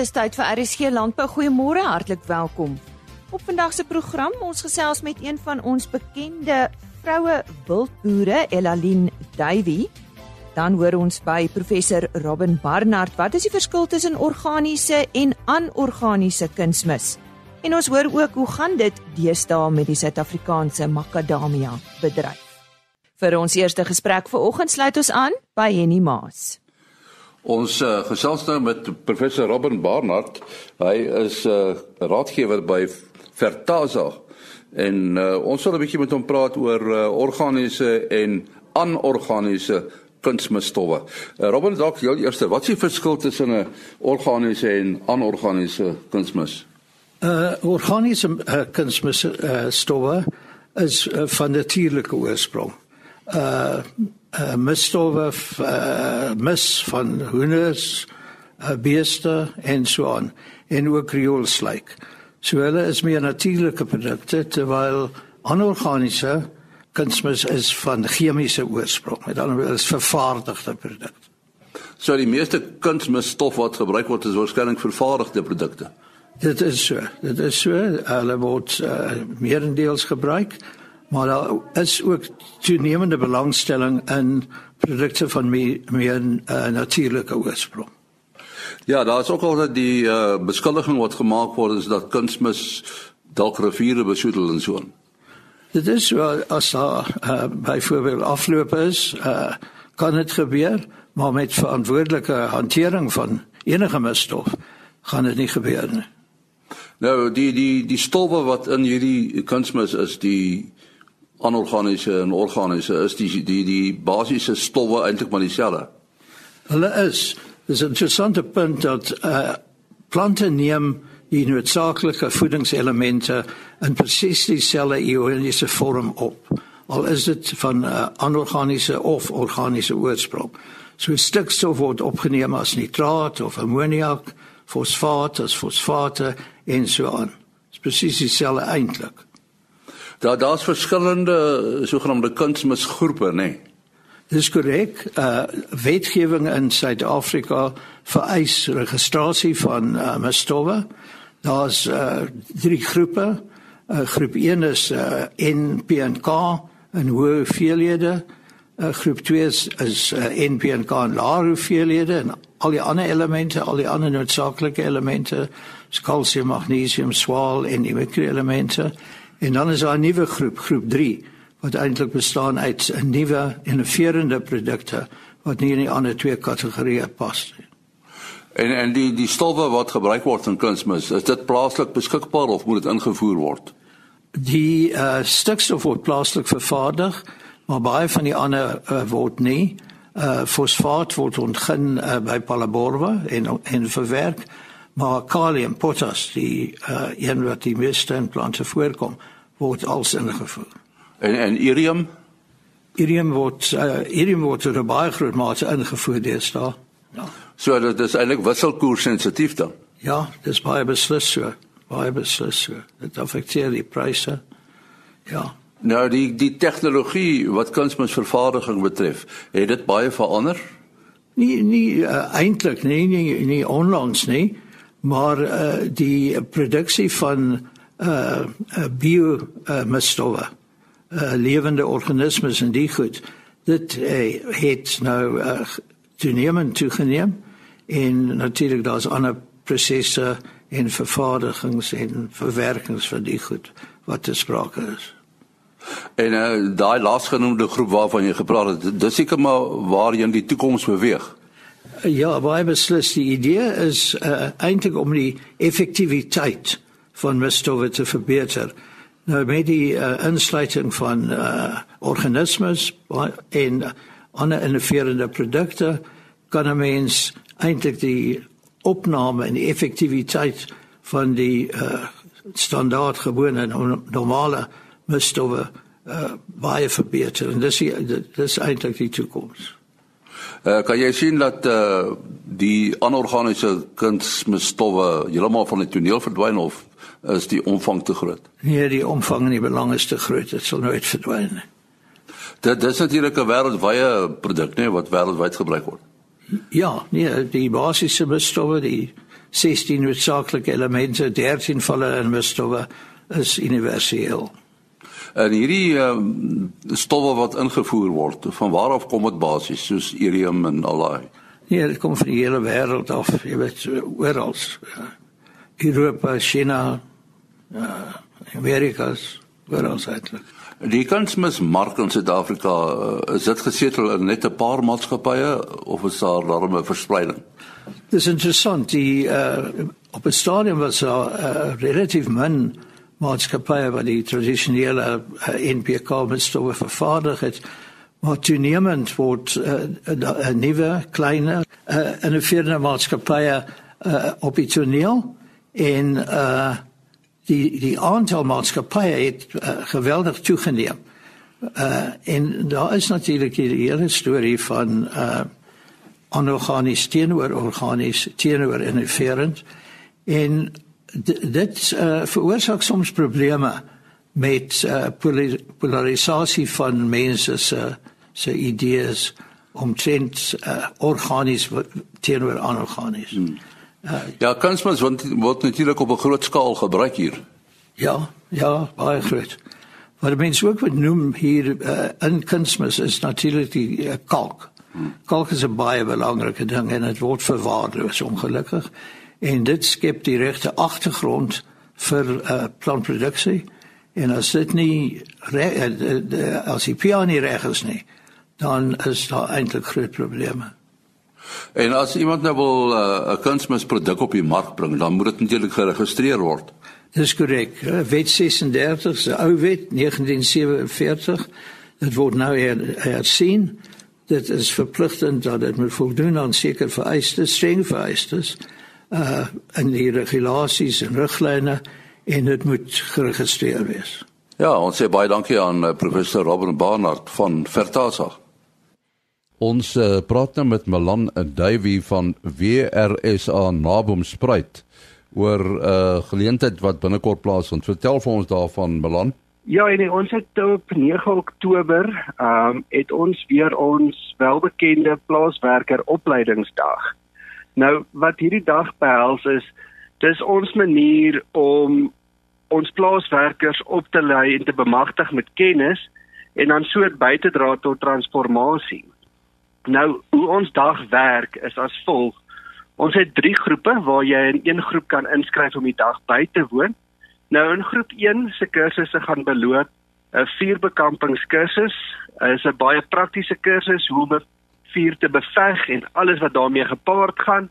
Dis tyd vir RSG Landbou. Goeiemôre, hartlik welkom. Op vandag se program ons gesels met een van ons bekende vroue wildboere, Elalien Duwy. Dan hoor ons by professor Robin Barnard wat is die verskil tussen organiese en anorganiese kunsmis? En ons hoor ook hoe gaan dit deesdae met die Suid-Afrikaanse makadamia bedryf. Vir ons eerste gesprek vanoggend sluit ons aan by Henny Maas. Ons uh, gesels nou met professor Robin Barnard. Hy is 'n uh, raadgewer by Vertaza en uh, ons wil 'n bietjie met hom praat oor uh, organiese en anorganiese kunsmisstowwe. Uh, Robin, dalk jou eerste, wat is die verskil tussen 'n organiese en anorganiese kunsmis? Uh organiese uh, kunsmisstowwe uh, is uh, van natuurlike oorsprong. Uh uh, misstowwe uh, mis van hoenders, uh, beeste en so aan en ook rioolslyk. So hulle is meer natuurlike produkte terwyl anorganiese kunsmis is van chemiese oorsprong. Met ander woorde is vervaardigde produkte. So die meeste kunsmisstof wat gebruik word is waarskynlik vervaardigde produkte. Dit is so. Dit is so. Hulle word uh, meerendeels gebruik maar daar is ook toenemende belangstelling in produkte van meer, meer uh, natuurlike oorsprong. Ja, daar is ook al die uh, beskuldiging wat gemaak word is dat kunsmis dalk riviere besoedel en so. Dit is so as daar uh, byvoorbeeld afloop is, uh, kan dit gebeur, maar met verantwoordelike hantering van enige misstof gaan dit nie gebeur nie. Nou die die die stowwe wat in hierdie kunsmis is, die anorganiese en organiese is die die die basiese stowwe eintlik maar dieselfde. Hulle is dis 'n interessante punt dat uh plante neem die noodsaaklike voedingselemente in presies dieselfde ioniese vorm op. Al is dit van uh, anorganiese of organiese oorsprong. So stikstof word opgeneem as nitraat of ammoniak, fosfaat as fosfate en so aan. Dis presies dieselfde eintlik. Daar daar's verskillende sogenaamde kunsmisgroepe, nê. Nee. Dis korrek. Uh wetgewing in Suid-Afrika vereis registrasie van uh, mistowwe. Daar's uh drie groepe. Uh, groep 1 is uh, NPK en hoë hoeveelhede. Uh, groep 2 is, is uh, NPK en lae hoeveelhede en al die ander elemente, al die ander noodsaaklike elemente, kalsium, magnesium, swaal en die mikroelemente. En dan is daar 'n nuwe groep, groep 3, wat eintlik bestaan uit 'n nuwe innoverende produkte wat nie in die ander twee kategorieë pas nie. En en die die stowwe wat gebruik word in kunsmis, is dit plaaslik beskikbaar of moet dit ingevoer word? Die uh stikstof word plaaslik vervaardig, maar baie van die ander uh, word nie. Uh fosfaat word ontgin uh, by Palaborwa en en verwerk maar kalium, potas, die uh, een wat die meeste in plante voorkom, word als ingevoer. En en irium? Irium word uh, irium word tot 'n baie groot mate ingevoer deesdae. Ja. So dit is eintlik wisselkoers sensitief dan. Ja, dis baie beslis so. Baie beslis so. Dit affekteer die pryse. Ja. Nou die die tegnologie wat kunsmisvervaardiging betref, het dit baie verander? Nie nie uh, eintlik nie, nie nie onlangs nie maar uh, die produksie van uh, uh bio uh, mestowwe uh, lewende organismes en die goed dit uh, het nou uh, toenemend toegeneem. En natuurlik daar's ander prosesse en vervaardigings en verwerkings van die goed wat te sprake is. En uh, daai laasgenoemde groep waarvan jy gepraat het dis seker maar waarheen die toekoms beweeg Ja, baie beslis die idee is uh, eintlik om die effektiwiteit van mestowwe te verbeter. Nou met die uh, insluiting van uh, organismes en ander innoverende produkte kan 'n mens eintlik die opname en die effektiwiteit van die uh, standaard gewone normale mestowwe uh, baie verbeter. En dis dis eintlik die toekoms. Uh, kan jy sien dat uh, die anorganiese kunsmisstowwe heeltemal van die toneel verdwyn of is die omvang te groot? Nee, die omvang en die belang is te groot. Dit sal nooit verdwyn nie. Dit dis natuurlik 'n wêreldwye produk, nee, wat wêreldwyd gebruik word. Ja, nee, die basiese misstowwe, die 16 noodsaaklike elemente, 13 van hulle in stowwe is universeel. En hierdie um, stowwe wat ingevoer word, van waar af kom dit basies soos irium en al daai? Nee, dit kom van die hele wêreld af, jy weet, oral. Ja. Europa, China, ja, Amerikas, oral eintlik. Die kunsmismark in Suid-Afrika, uh, is dit gesetel in net 'n paar maatskappye of is daar daarmee verspreiding? Dis interessant, die uh, op 'n stadium was daar uh, relatief min maatskappye wat die tradisionele uh, NPK metstowwe vervaardig het. Maar toenemend word 'n uh, nuwe kleiner uh, en 'n vierde maatskappye uh, op die toneel en uh die die aantal maatskappye het uh, geweldig toegeneem. Uh en daar is natuurlik die hele storie van uh anorganies teenoor organies teenoor innoverend en dit uh, veroorsaak soms probleme met uh, polarisasie van mense se se idees omtrent uh, organies teenoor anorganies. Hmm. Uh, ja, kunsmis word, word natuurlik op 'n groot skaal gebruik hier. Ja, ja, baie groot. Wat mense ook wat noem hier uh, in kunsmis is natuurlik die uh, kalk. Kalk is 'n baie belangrike ding en dit word verwaarloos ongelukkig en dit skep die regte agtergrond vir uh, plantproduksie en as dit nie uh, as die piano reg is nie dan is daar eintlik groot probleme. En as iemand nou wil uh, 'n uh, kunsmisproduk op die mark bring, dan moet dit natuurlik geregistreer word. Dis korrek. Wet 36, se ou wet 1947, dit word nou hersien. Dit is verpligtend dat dit moet voldoen aan sekere vereistes, streng vereistes uh in die regulasies en riglyne en dit moet geregistreer wees. Ja, ons sê baie dankie aan uh, professor Robert Barnard van Vertasa. Ons uh, praat nou met Melan Duivie van WRSA Nabomspruit oor 'n uh, geleentheid wat binnekort plaasvind. Vertel vir ons daarvan Melan. Ja, en ons het op 9 Oktober, ehm um, het ons weer ons welbekende plaaswerker opleidingsdag. Nou wat hierdie dag behels is, dis ons manier om ons plaaswerkers op te lei en te bemagtig met kennis en dan so by te dra tot transformasie. Nou, hoe ons dag werk is as volg. Ons het 3 groepe waar jy in een groep kan inskryf om die dag by te woon. Nou in groep 1 se kursusse gaan beloop 'n vuurbekampingskursus. Dit is 'n baie praktiese kursus hoe om vuur te beveg en alles wat daarmee gepaard gaan.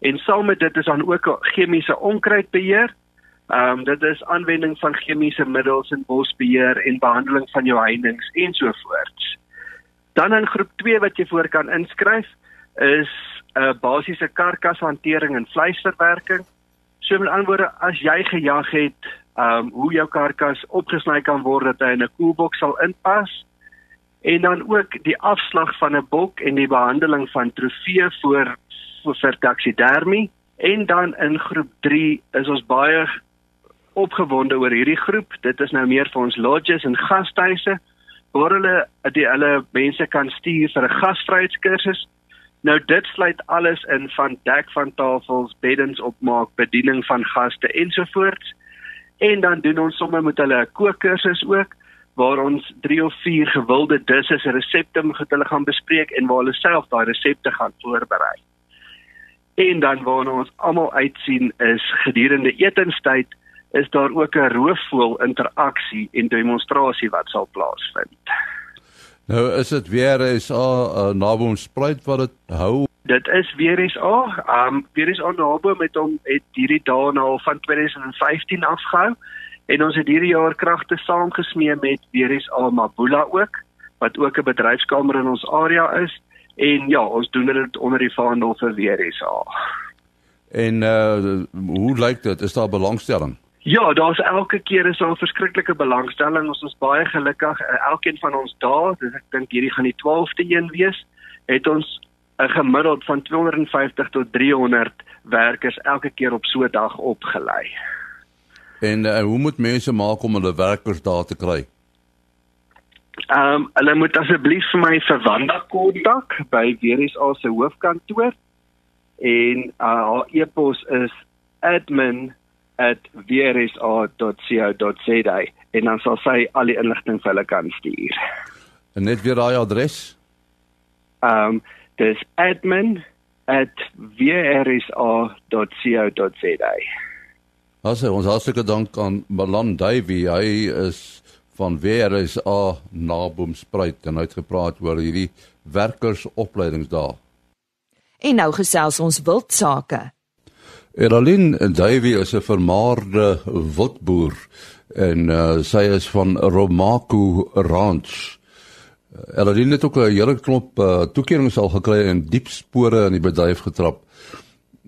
En saam met dit is dan ook chemiese onkruidbeheer. Ehm um, dit is aanwending van chemiese middels in bosbeheer en behandeling van jou heininge ensovoorts. Dan in groep 2 wat jy voor kan inskryf is 'n uh, basiese karkashantering en vleisverwerking. So met ander woorde, as jy gejag het, ehm um, hoe jou karkas opgesny kan word dat hy in 'n koelboks sal inpas en dan ook die afslag van 'n bok en die behandeling van trofee voor vir taksidermie en dan in groep 3 is ons baie opgewonde oor hierdie groep. Dit is nou meer vir ons lodges en gasthuise waar hulle die hulle mense kan stuur vir 'n gasvryheidskursus. Nou dit sluit alles in van dek van tafels, beddens opmaak, bediening van gaste ensovoorts. En dan doen ons sommer met hulle 'n kookkursus ook waar ons 3 of 4 gewilde disse se resepte met hulle gaan bespreek en waar hulle self daai resepte gaan voorberei. En dan waarna ons almal uitsien is gedurende etenstyd is daar ook 'n roofvoël interaksie en demonstrasie wat sal plaasvind. Nou is dit weer is 'n uh, naboom spruit wat dit hou. Dit is weer is al, ehm um, weer is aan naboom met hom het hierdie dae nou van 2015 afgehou En ons het hierdie jaar kragte saamgesmee met Veris Almabula ook wat ook 'n bedryfskamer in ons area is en ja, ons doen dit onder die vaandel vir Veris A. En uh hoe lyk dit? Is daar belangstelling? Ja, daar's elke keer is daar 'n verskriklike belangstelling. Ons is baie gelukkig. Uh, elkeen van ons daar, dis ek dink hierdie gaan die 12de een wees, het ons 'n gemiddeld van 250 tot 300 werkers elke keer op so 'n dag opgelei. En uh, hoe moet mense maak om hulle werkers daar te kry? Ehm um, hulle moet asseblief vir my verwanda kontak by WRSA se hoofkantoor en uh, haar e-pos is admin@wrsa.co.za en dan sal sy al die inligting vir hulle kan stuur. En net weer daai adres. Ehm um, dis admin@wrsa.co.za. Asse ons hartlike dank aan Malan Davey. Hy is van WRSA Naboomspruit en hy het gepraat oor hierdie werkersopleidingsdae. En nou gesels ons wildsake. Eralyn Davey is 'n vermaarde wildboer en uh, sy is van Romaku Ranch. Eralyn het ook 'n hele klomp uh, toekennings al gekry en diep spore in die bedryf getrap.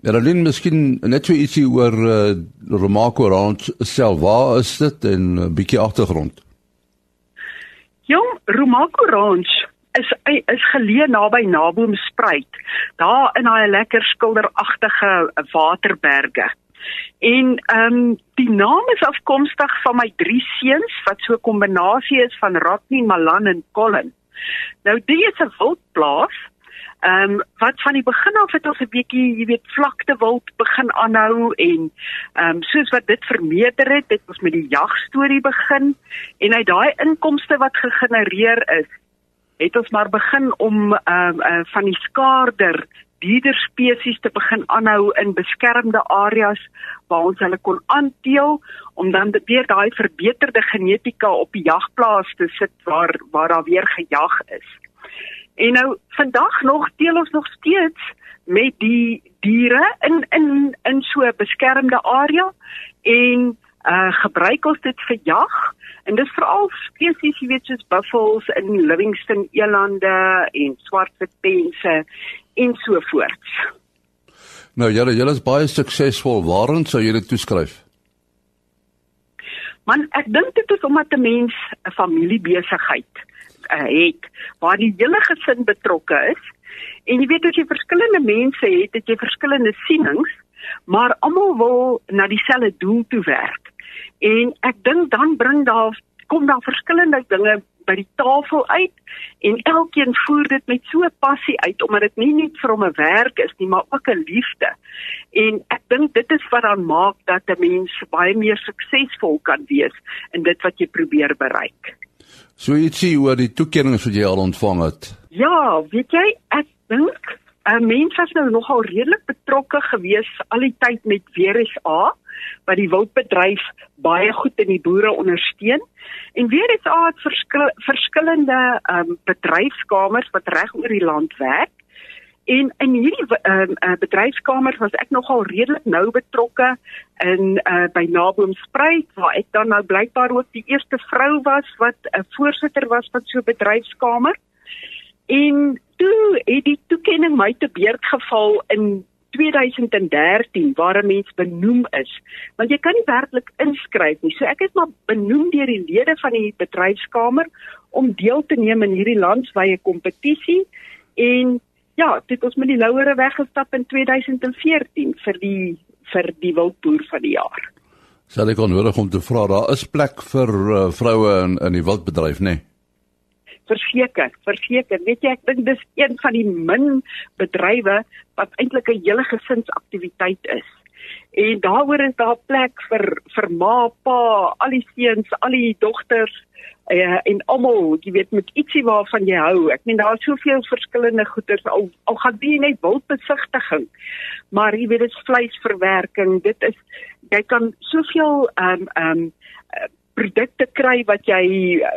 Eralyn, miskien net so ietsie oor uh, Romaku Ranch self. Waar is dit en 'n uh, bietjie agtergrond? Jong, Romaco Ranch is is geleë naby Naboomspruit, daar in daai lekker skilderagtige waterberge. En ehm um, die naam is afkomstig van my drie seuns wat so 'n kombinasie is van Rodney, Malan en Colin. Nou dit is 'n wildplaas Ehm um, wat van die begin af het ons 'n bietjie, jy weet, vlakte wild begin aanhou en ehm um, soos wat dit vermeerder het, het ons met die jagstorie begin en uit daai inkomste wat gegenereer is, het ons maar begin om um, uh, van die skaarder dieder spesies te begin aanhou in beskermde areas waar ons hulle kon aanteel om dan weer daai verbeterde genetika op die jagplaas te sit waar waar daar weer gejag is. En nou vandag nog deel ons nog steeds met die diere in in in so 'n beskermde area en uh gebruik ons dit vir jag en dis veral spesies jy weet soos buffels in Livingston elande en swartwitpense en so voort. Nou julle julle is baie suksesvol. Waarin sou jy dit toeskryf? Man, ek dink dit is omdat 'n mens 'n familiebesigheid uh, het waar die hele gesin betrokke is. En jy weet as jy verskillende mense het, het jy verskillende sienings, maar almal wil na dieselfde doel toe werk. En ek dink dan bring daar kom daar verskillende dinge by die tafel uit en elkeen voer dit met so 'n passie uit omdat dit nie net vir hom 'n werk is nie, maar ook 'n liefde. En ek dink dit is wat dan maak dat 'n mens baie meer suksesvol kan wees in dit wat jy probeer bereik. So ietsie oor die toekennings wat jy al ontvang het. Ja, weet jy, ek dink 'n mens was nou nogal redelik betrokke gewees al die tyd met WRSA wat die wildbedryf baie goed in die boere ondersteun. En WRSA het verskil, verskillende ehm um, bedryfskamers wat reg oor die land werk. En in hierdie ehm uh, uh, bedryfskamer was ek nogal redelik nou betrokke in uh, by Naboomspruit waar ek dan nou blykbaar ook die eerste vrou was wat 'n uh, voorsitter was van so 'n bedryfskamer. En toe het die toekenning my te beurt geval in 2013 waar 'n mens benoem is. Want jy kan nie werklik inskryf nie. So ek is maar benoem deur die lede van die bedryfskamer om deel te neem in hierdie landwyse kompetisie en ja, dit ons met die louere weggestap in 2014 vir die vir die wildboer van die jaar. Sal ek onnodig om te vra, daar is plek vir uh, vroue in in die wildbedryf, nê? Nee? Verseker, verseker. Weet jy, ek dink dis een van die min bedrywe wat eintlik 'n hele gesinsaktiwiteit is. En daaroor is daar plek vir vir ma, pa, al die seuns, al die dogters, uh, en almal, jy weet, met ietsie waarvan jy hou. Ek meen daar is soveel verskillende goeder al al gaan jy net wildbesigtiging. Maar jy weet dit is vleisverwerking. Dit is jy kan soveel ehm um, ehm um, produkte kry wat jy uh,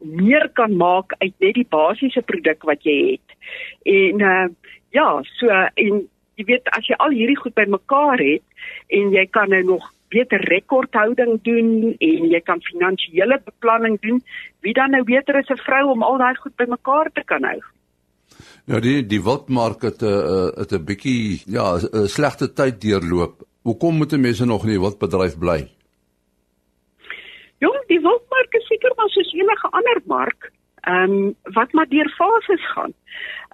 meer kan maak uit net die basiese produk wat jy het. En uh, ja, so en jy weet as jy al hierdie goed bymekaar het en jy kan nou nog beter rekordhouding doen en jy kan finansiële beplanning doen, wie dan nou beter as 'n vrou om al daai goed bymekaar te kan hou? Ja, die die wildmark het 'n uh, het 'n bietjie ja, 'n slegte tyd deurloop. Hoekom moet mense nog in die wildbedryf bly? Jong, die wildmark is seker maar soos enige ander mark, ehm um, wat maar deur fases gaan.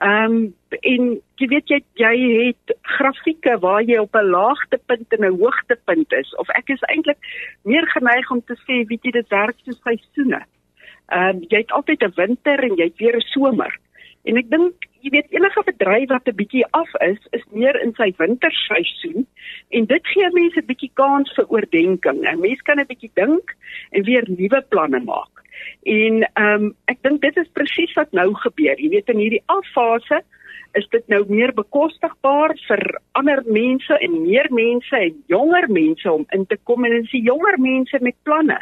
Ehm um, en jy weet jy jy het grafieke waar jy op 'n laagtepunt en 'n hoogtepunt is of ek is eintlik meer geneig om te sê weet jy dit werk soos seisoene. Ehm um, jy het altyd 'n winter en jy het weer 'n somer. En ek dink jy weet enige bedryf wat 'n bietjie af is, is meer in sy winterseisoen en dit gee mense 'n bietjie kans vir oordeenking. 'n Mens kan 'n bietjie dink en weer nuwe planne maak. En ehm um, ek dink dit is presies wat nou gebeur. Jy weet in hierdie affase is dit nou meer bekostigbaar vir ander mense en meer mense en jonger mense om in te kom en dis die jonger mense met planne.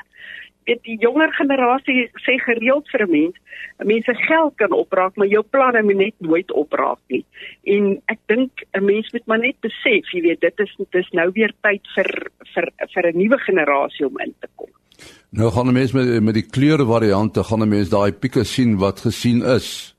Dit die jonger generasie sê gereeld vir 'n mens, mense geld kan opraak, maar jou planne moet net nooit opraak nie. En ek dink 'n mens moet maar net besef, jy weet, dit is dit is nou weer tyd vir vir vir 'n nuwe generasie om in te kom. Nou gaan mense met met die kleure variante gaan mense daai pieke sien wat gesien is.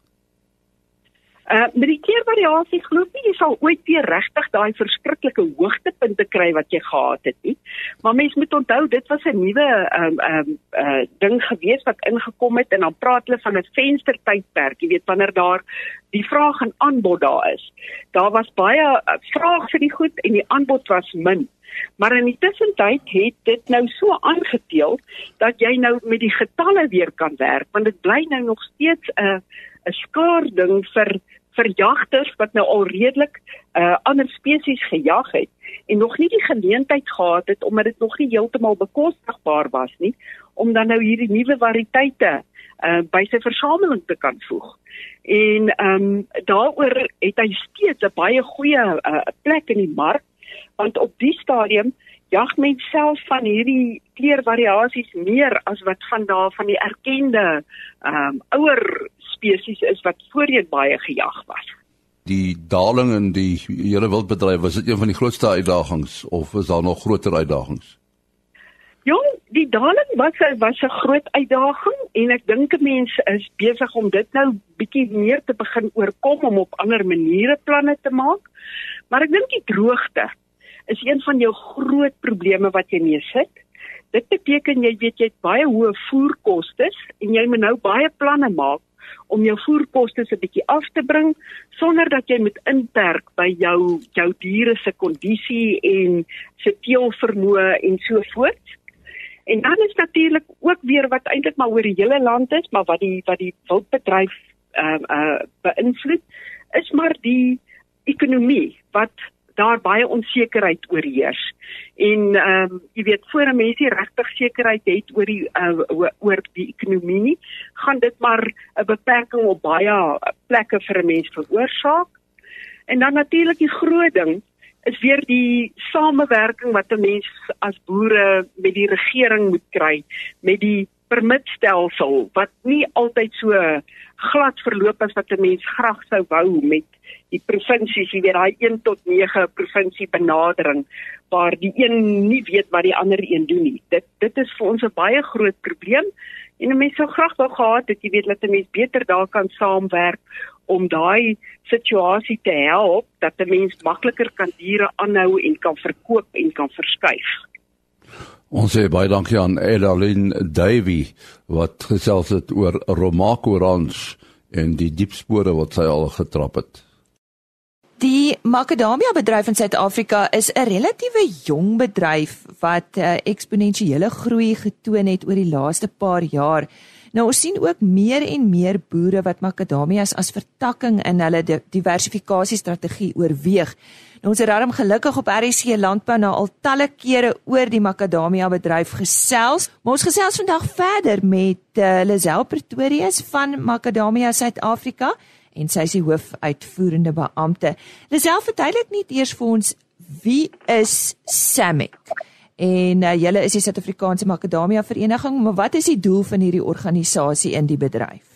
Uh met die keervariasie glo ek jy sal ooit weer regtig daai verskriklike hoogtepunte kry wat jy gehad het nie. Maar mens moet onthou dit was 'n nuwe um um uh ding gewees wat ingekom het en dan praat hulle van 'n venstertydperk, jy weet wanneer daar die vraag en aanbod daar is. Daar was baie uh, vraag vir die goed en die aanbod was min. Maar in die tussentyd het dit nou so aangeteel dat jy nou met die getalle weer kan werk want dit bly nou nog steeds 'n uh, 'n skaar ding vir vir jagters wat nou al redelik uh ander spesies gejag het en nog nie die geleentheid gehad het omdat dit nog nie heeltemal bekostigbaar was nie om dan nou hierdie nuwe variëteite uh by sy versameling te kan voeg. En ehm um, daaroor het hy steeds 'n baie goeie uh, plek in die mark want op die stadium jag mens self van hierdie kleurvariasies meer as wat van daar van die erkende ehm um, ouer spesies is wat voorheen baie gejag was. Die daling in die hele wildbedryf was dit een van die grootste uitdagings of is daar nog groter uitdagings? Jong, die daling was was 'n groot uitdaging en ek dink mense is besig om dit nou bietjie meer te begin oorkom om op ander maniere planne te maak. Maar ek dink die droogte is een van jou groot probleme wat jy mee sit. Dit beteken jy weet jy het baie hoë voerkoste en jy moet nou baie planne maak om jou voerkoste 'n bietjie af te bring sonder dat jy moet inperk by jou jou diere se kondisie en se teelvermoë en so voort. En dan is natuurlik ook weer wat eintlik maar oor die hele land is, maar wat die wat die wildbedryf ehm uh, uh beïnvloed is maar die ekonomie wat daar baie onsekerheid oorheers. En ehm um, jy weet voor 'n mens nie regtig sekerheid het oor die uh, oor die ekonomie nie, gaan dit maar 'n beperking op baie plekke vir 'n mens veroorsaak. En dan natuurlik die groot ding is weer die samewerking wat 'n mens as boere met die regering moet kry met die permitstelsel wat nie altyd so glad verloop as wat 'n mens graag sou wou met die provinsies, jy weet daai 1 tot 9 provinsie benadering waar die een nie weet wat die ander een doen nie. Dit dit is vir ons 'n baie groot probleem en mense sou graag wou gehad het jy weet dat 'n mens beter daar kan saamwerk om daai situasie te help dat 'n mens makliker kan diere aanhou en kan verkoop en kan verskuif. Ons sê baie dankie aan Elalyn Davey wat gesels het oor Romaco Ranch en die diep spore wat sy al getrap het. Die makadamia bedryf in Suid-Afrika is 'n relatiewe jong bedryf wat uh, eksponensiële groei getoon het oor die laaste paar jaar. Nou ons sien ook meer en meer boere wat makadamias as vertakking in hulle diversifikasiestrategie oorweeg. Nou ons het daarom gelukkig op RC Landbou nou al talle kere oor die makadamia bedryf gesels. Maar ons gesels vandag verder met uh, Lisel Pretorius van Makadamia Suid-Afrika en sy is die hoofuitvoerende beampte. Lisel verduidelik net eers vir ons wie is Samic? En uh, julle is die Suid-Afrikaanse Makadamia Vereniging, maar wat is die doel van hierdie organisasie in die bedryf?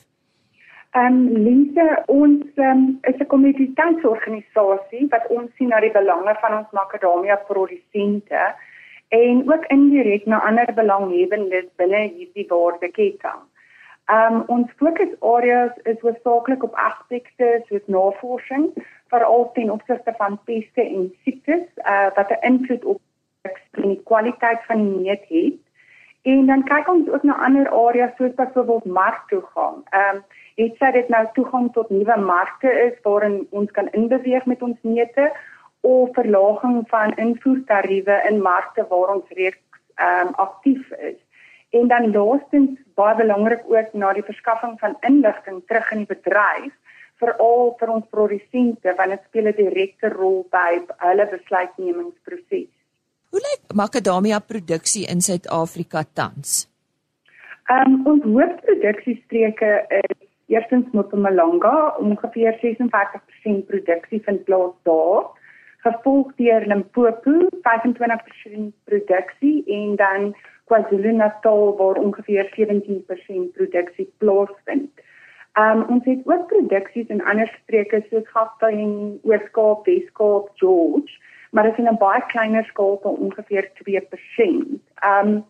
Ehm um, Lise, ons um, is 'n kommoditeitsorganisasie wat ons sien na die belange van ons makadamia produsente en ook indirek na ander belanghebbendes binne hierdie waardeketting. Um ons fokusareas is hoofsaaklik op aspekte soos navorsing, veral ten opsigte van peste en siektes, uh wat 'n invloed op die kwaliteit van die meet het. En dan kyk ons ook na ander areas soos byvoorbeeld marktoegang. Um het sy dit nou toegang tot nuwe markte is waarin ons kan inbeweeg met ons neute of verlaging van invoertariewe in markte waar ons reeds um aktief is. En dan laastens baie belangrik ook na die verskaffing van inligting terug in die bedryf veral vir ons produsente want dit speel 'n direkte rol by hulle besluitnemingsproses. Hoe lyk makadamia produksie in Suid-Afrika tans? Ehm um, ons hoofproduksiestreke is eerstens Mpumalanga, ongeveer 56% produksie vind plaas daar, gevolg deur Limpopo, 25% produksie en dan KwaZulu-Natal waar ongeveer 17% produksie plaasvind. Um ons het ook produksies in ander streke soos Gauteng, Oos-Kaap, Wes-Kaap, George, maar dit is in 'n baie kleiner skaal tot ongeveer 2%. Um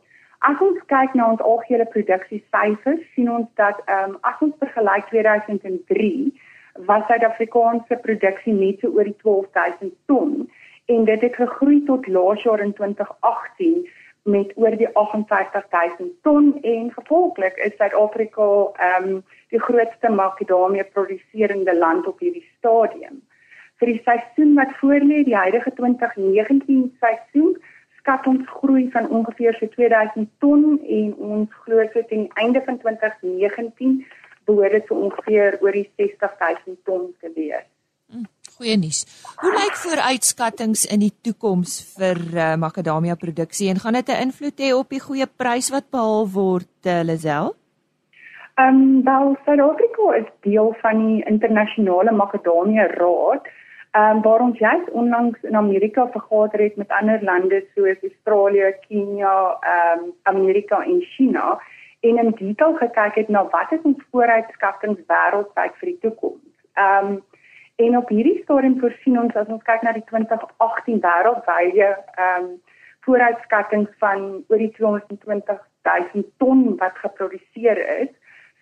as ons kyk na ons algehele produksiesyfers, sien ons dat um as ons vergelyk 2003 was Suid-Afrikaanse produksie net so oor die 12000 ton en dit het gegroei tot laas jaar in 2018 met oor die 58000 ton en gevolglik is Suid-Afrika ehm um, die grootste makadamia produserende land op hierdie stadium. Vir die seisoen wat voorlê, die huidige 2019 seisoen, skat ons groei van ongeveer so 2000 ton en ons glo so teen einde van 2019 behoort dit so ongeveer oor die 60000 ton te wees. Goeie nuus. Hoe lyk vooruitskattinge in die toekoms vir uh, makadamia produksie en gaan dit 'n invloed hê op die goeie prys wat behaal word, uh, Lazel? Ehm um, wel, Suid-Afrika is deel van die internasionale makadamia raad. Ehm um, waar ons juist onlangs in Amerika vergader het met ander lande soos Australië, Kenia, ehm um, Amerika en China en in detail gekyk het na wat is ons vooruitskattinge wêreldwyd vir die toekoms. Ehm um, En op hierdie stadium voorsien ons as ons kyk na die 2018 wêreldwye ehm um, vooruitskattings van oor die 220 000 ton wat geproduseer is,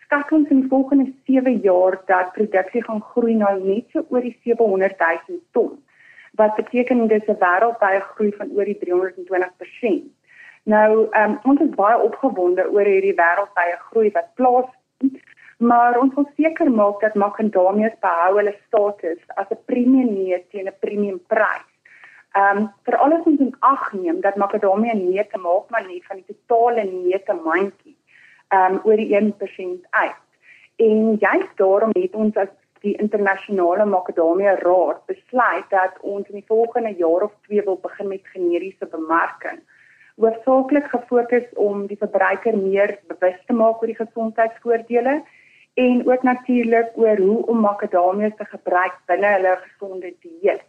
skat ons in die volgende 7 jaar dat produksie gaan groei na net so oor die 700 000 ton. Wat beteken dit is 'n wêreldwye groei van oor die 320%. Nou, um, ons is baie opgewonde oor hierdie wêreldwye groei wat plaasvind maar ons wil seker maak dat makadamias behou hulle status as 'n premium neut teen 'n premium prys. Ehm um, alles moet ons ag neem dat makadamia neute maak maar nie van die totale neute mandjie um, oor die 1% uit. En juist daarom het ons as die internasionale makadamia raad besluit dat ons in die volgende jaar of twee wil begin met generiese bemarking hoofsaaklik gefokus om die verbruiker meer bewus te maak oor die gesondheidsvoordele en ook natuurlik oor hoe om makadamia te gebruik binne hulle gesonde dieet.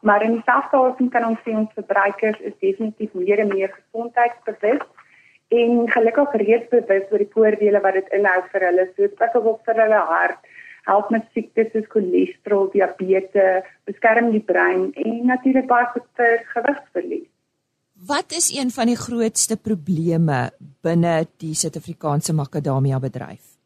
Maar in dieselfde asem kan ons sê ons verbruikers is definitief meer en meer gesondheidsbewus en gelukkig reeds bewus oor die voordele wat dit inhou vir hulle, soos byvoorbeeld vir hulle hart, help met siektes soos cholesterol, diabetes, beskerm die brein en natuurlik baie goed vir gewigverlies. Wat is een van die grootste probleme binne die Suid-Afrikaanse makadamia bedryf?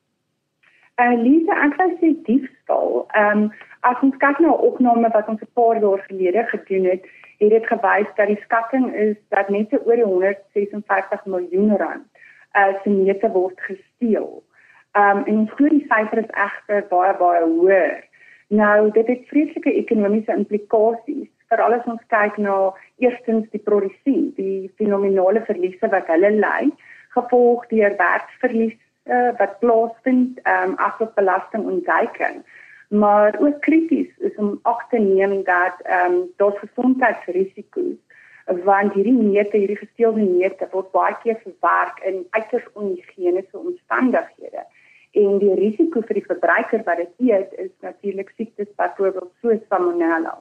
Uh Lisa, ek sou sê diefstal. Ehm um, as ons kyk na 'n opname wat ons 'n paar jaar gelede gedoen het, het dit gewys dat die skatting is dat net oor die 156 miljoen rand uh se neute word gesteel. Um, en ons glo die syfer is egter baie baie hoër. Nou dit het vreeslike ekonomiese implikasies vir alles ons kyk na eerstens die produsent, die fenominale verliese wat hulle ly, gevolg deur werksverlies uh, wat plaasvind um, as op belastingontduiking. Maar ook krities is om ag te neem dat ehm um, daar gesondheidsrisiko's want hierdie neute, hierdie gesteelde neute word baie keer verwerk in uiters onhigiëniese omstandighede. En die risiko vir die verbruiker wat dit eet is natuurlik siektes byvoorbeeld soos salmonella.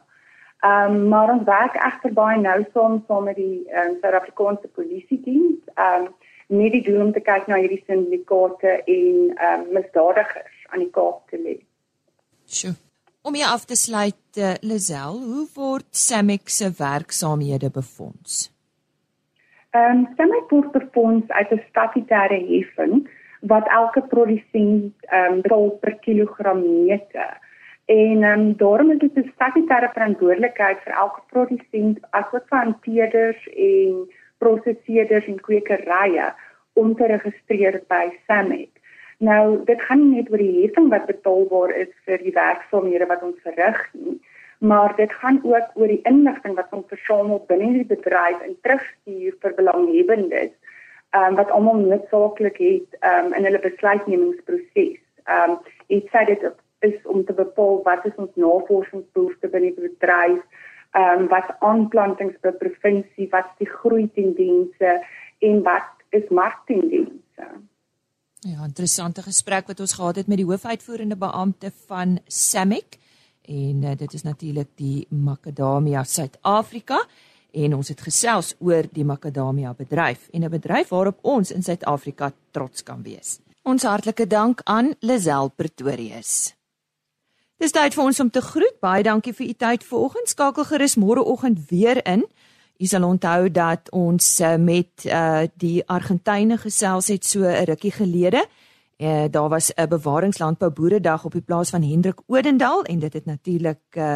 Ehm um, maar ons werk egter baie nou saam saam met die ehm um, Suid-Afrikaanse polisie diens. Ehm um, nie die doel om te kyk na hierdie sindikate en ehm um, misdadigers aan die kaap te lê. Sjoe. Om hier af te sluit, uh, Lazel, hoe word Samex se werksaamhede befonds? Ehm um, Samex word befonds uit 'n statutêre heffing wat elke produsent ehm um, betaal per kilogram neute. En ehm um, daarom is dit 'n statutêre verantwoordelikheid vir elke produsent asook vir hanteerders en prosesseerders en kwekerye om te registreer by SAMEC. Nou, dit gaan nie net oor die heffing wat betaalbaar is vir die werksaamhede wat ons verrig nie, maar dit gaan ook oor die inligting wat ons versamel binne die bedryf en terugstuur vir belanghebbendes, ehm um, wat almal noodsaaklik het ehm um, in hulle besluitnemingsproses. Ehm um, dit sê dit is om te bepaal wat is ons navorsingsbehoefte binne die bedryf, ehm um, wat aanplantings per provinsie, wat is die groei tendense en wat is marktendense. Ja, interessante gesprek wat ons gehad het met die hoofuitvoerende beampte van Samic en uh, dit is natuurlik die Macadamia Suid-Afrika en ons het gesels oor die Macadamia bedryf en 'n bedryf waarop ons in Suid-Afrika trots kan wees. Ons hartlike dank aan Lisel Pretorius. Dis tyd vir ons om te groet. Baie dankie vir u tyd vanoggend. Skakel gerus môreoggend weer in. U sal onthou dat ons uh, met uh, die Argentyne gesels het so 'n rukkie gelede. Uh, daar was 'n bewaringslandbou boeredag op die plaas van Hendrik Odendaal en dit het natuurlik uh,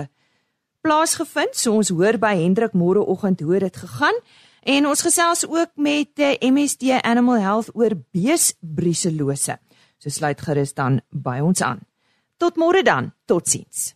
plaasgevind. So ons hoor by Hendrik môreoggend hoe dit gegaan. En ons gesels ook met uh, MSD Animal Health oor beesbriselose. So sluit gerus dan by ons aan. Tot môre dan. Totsiens.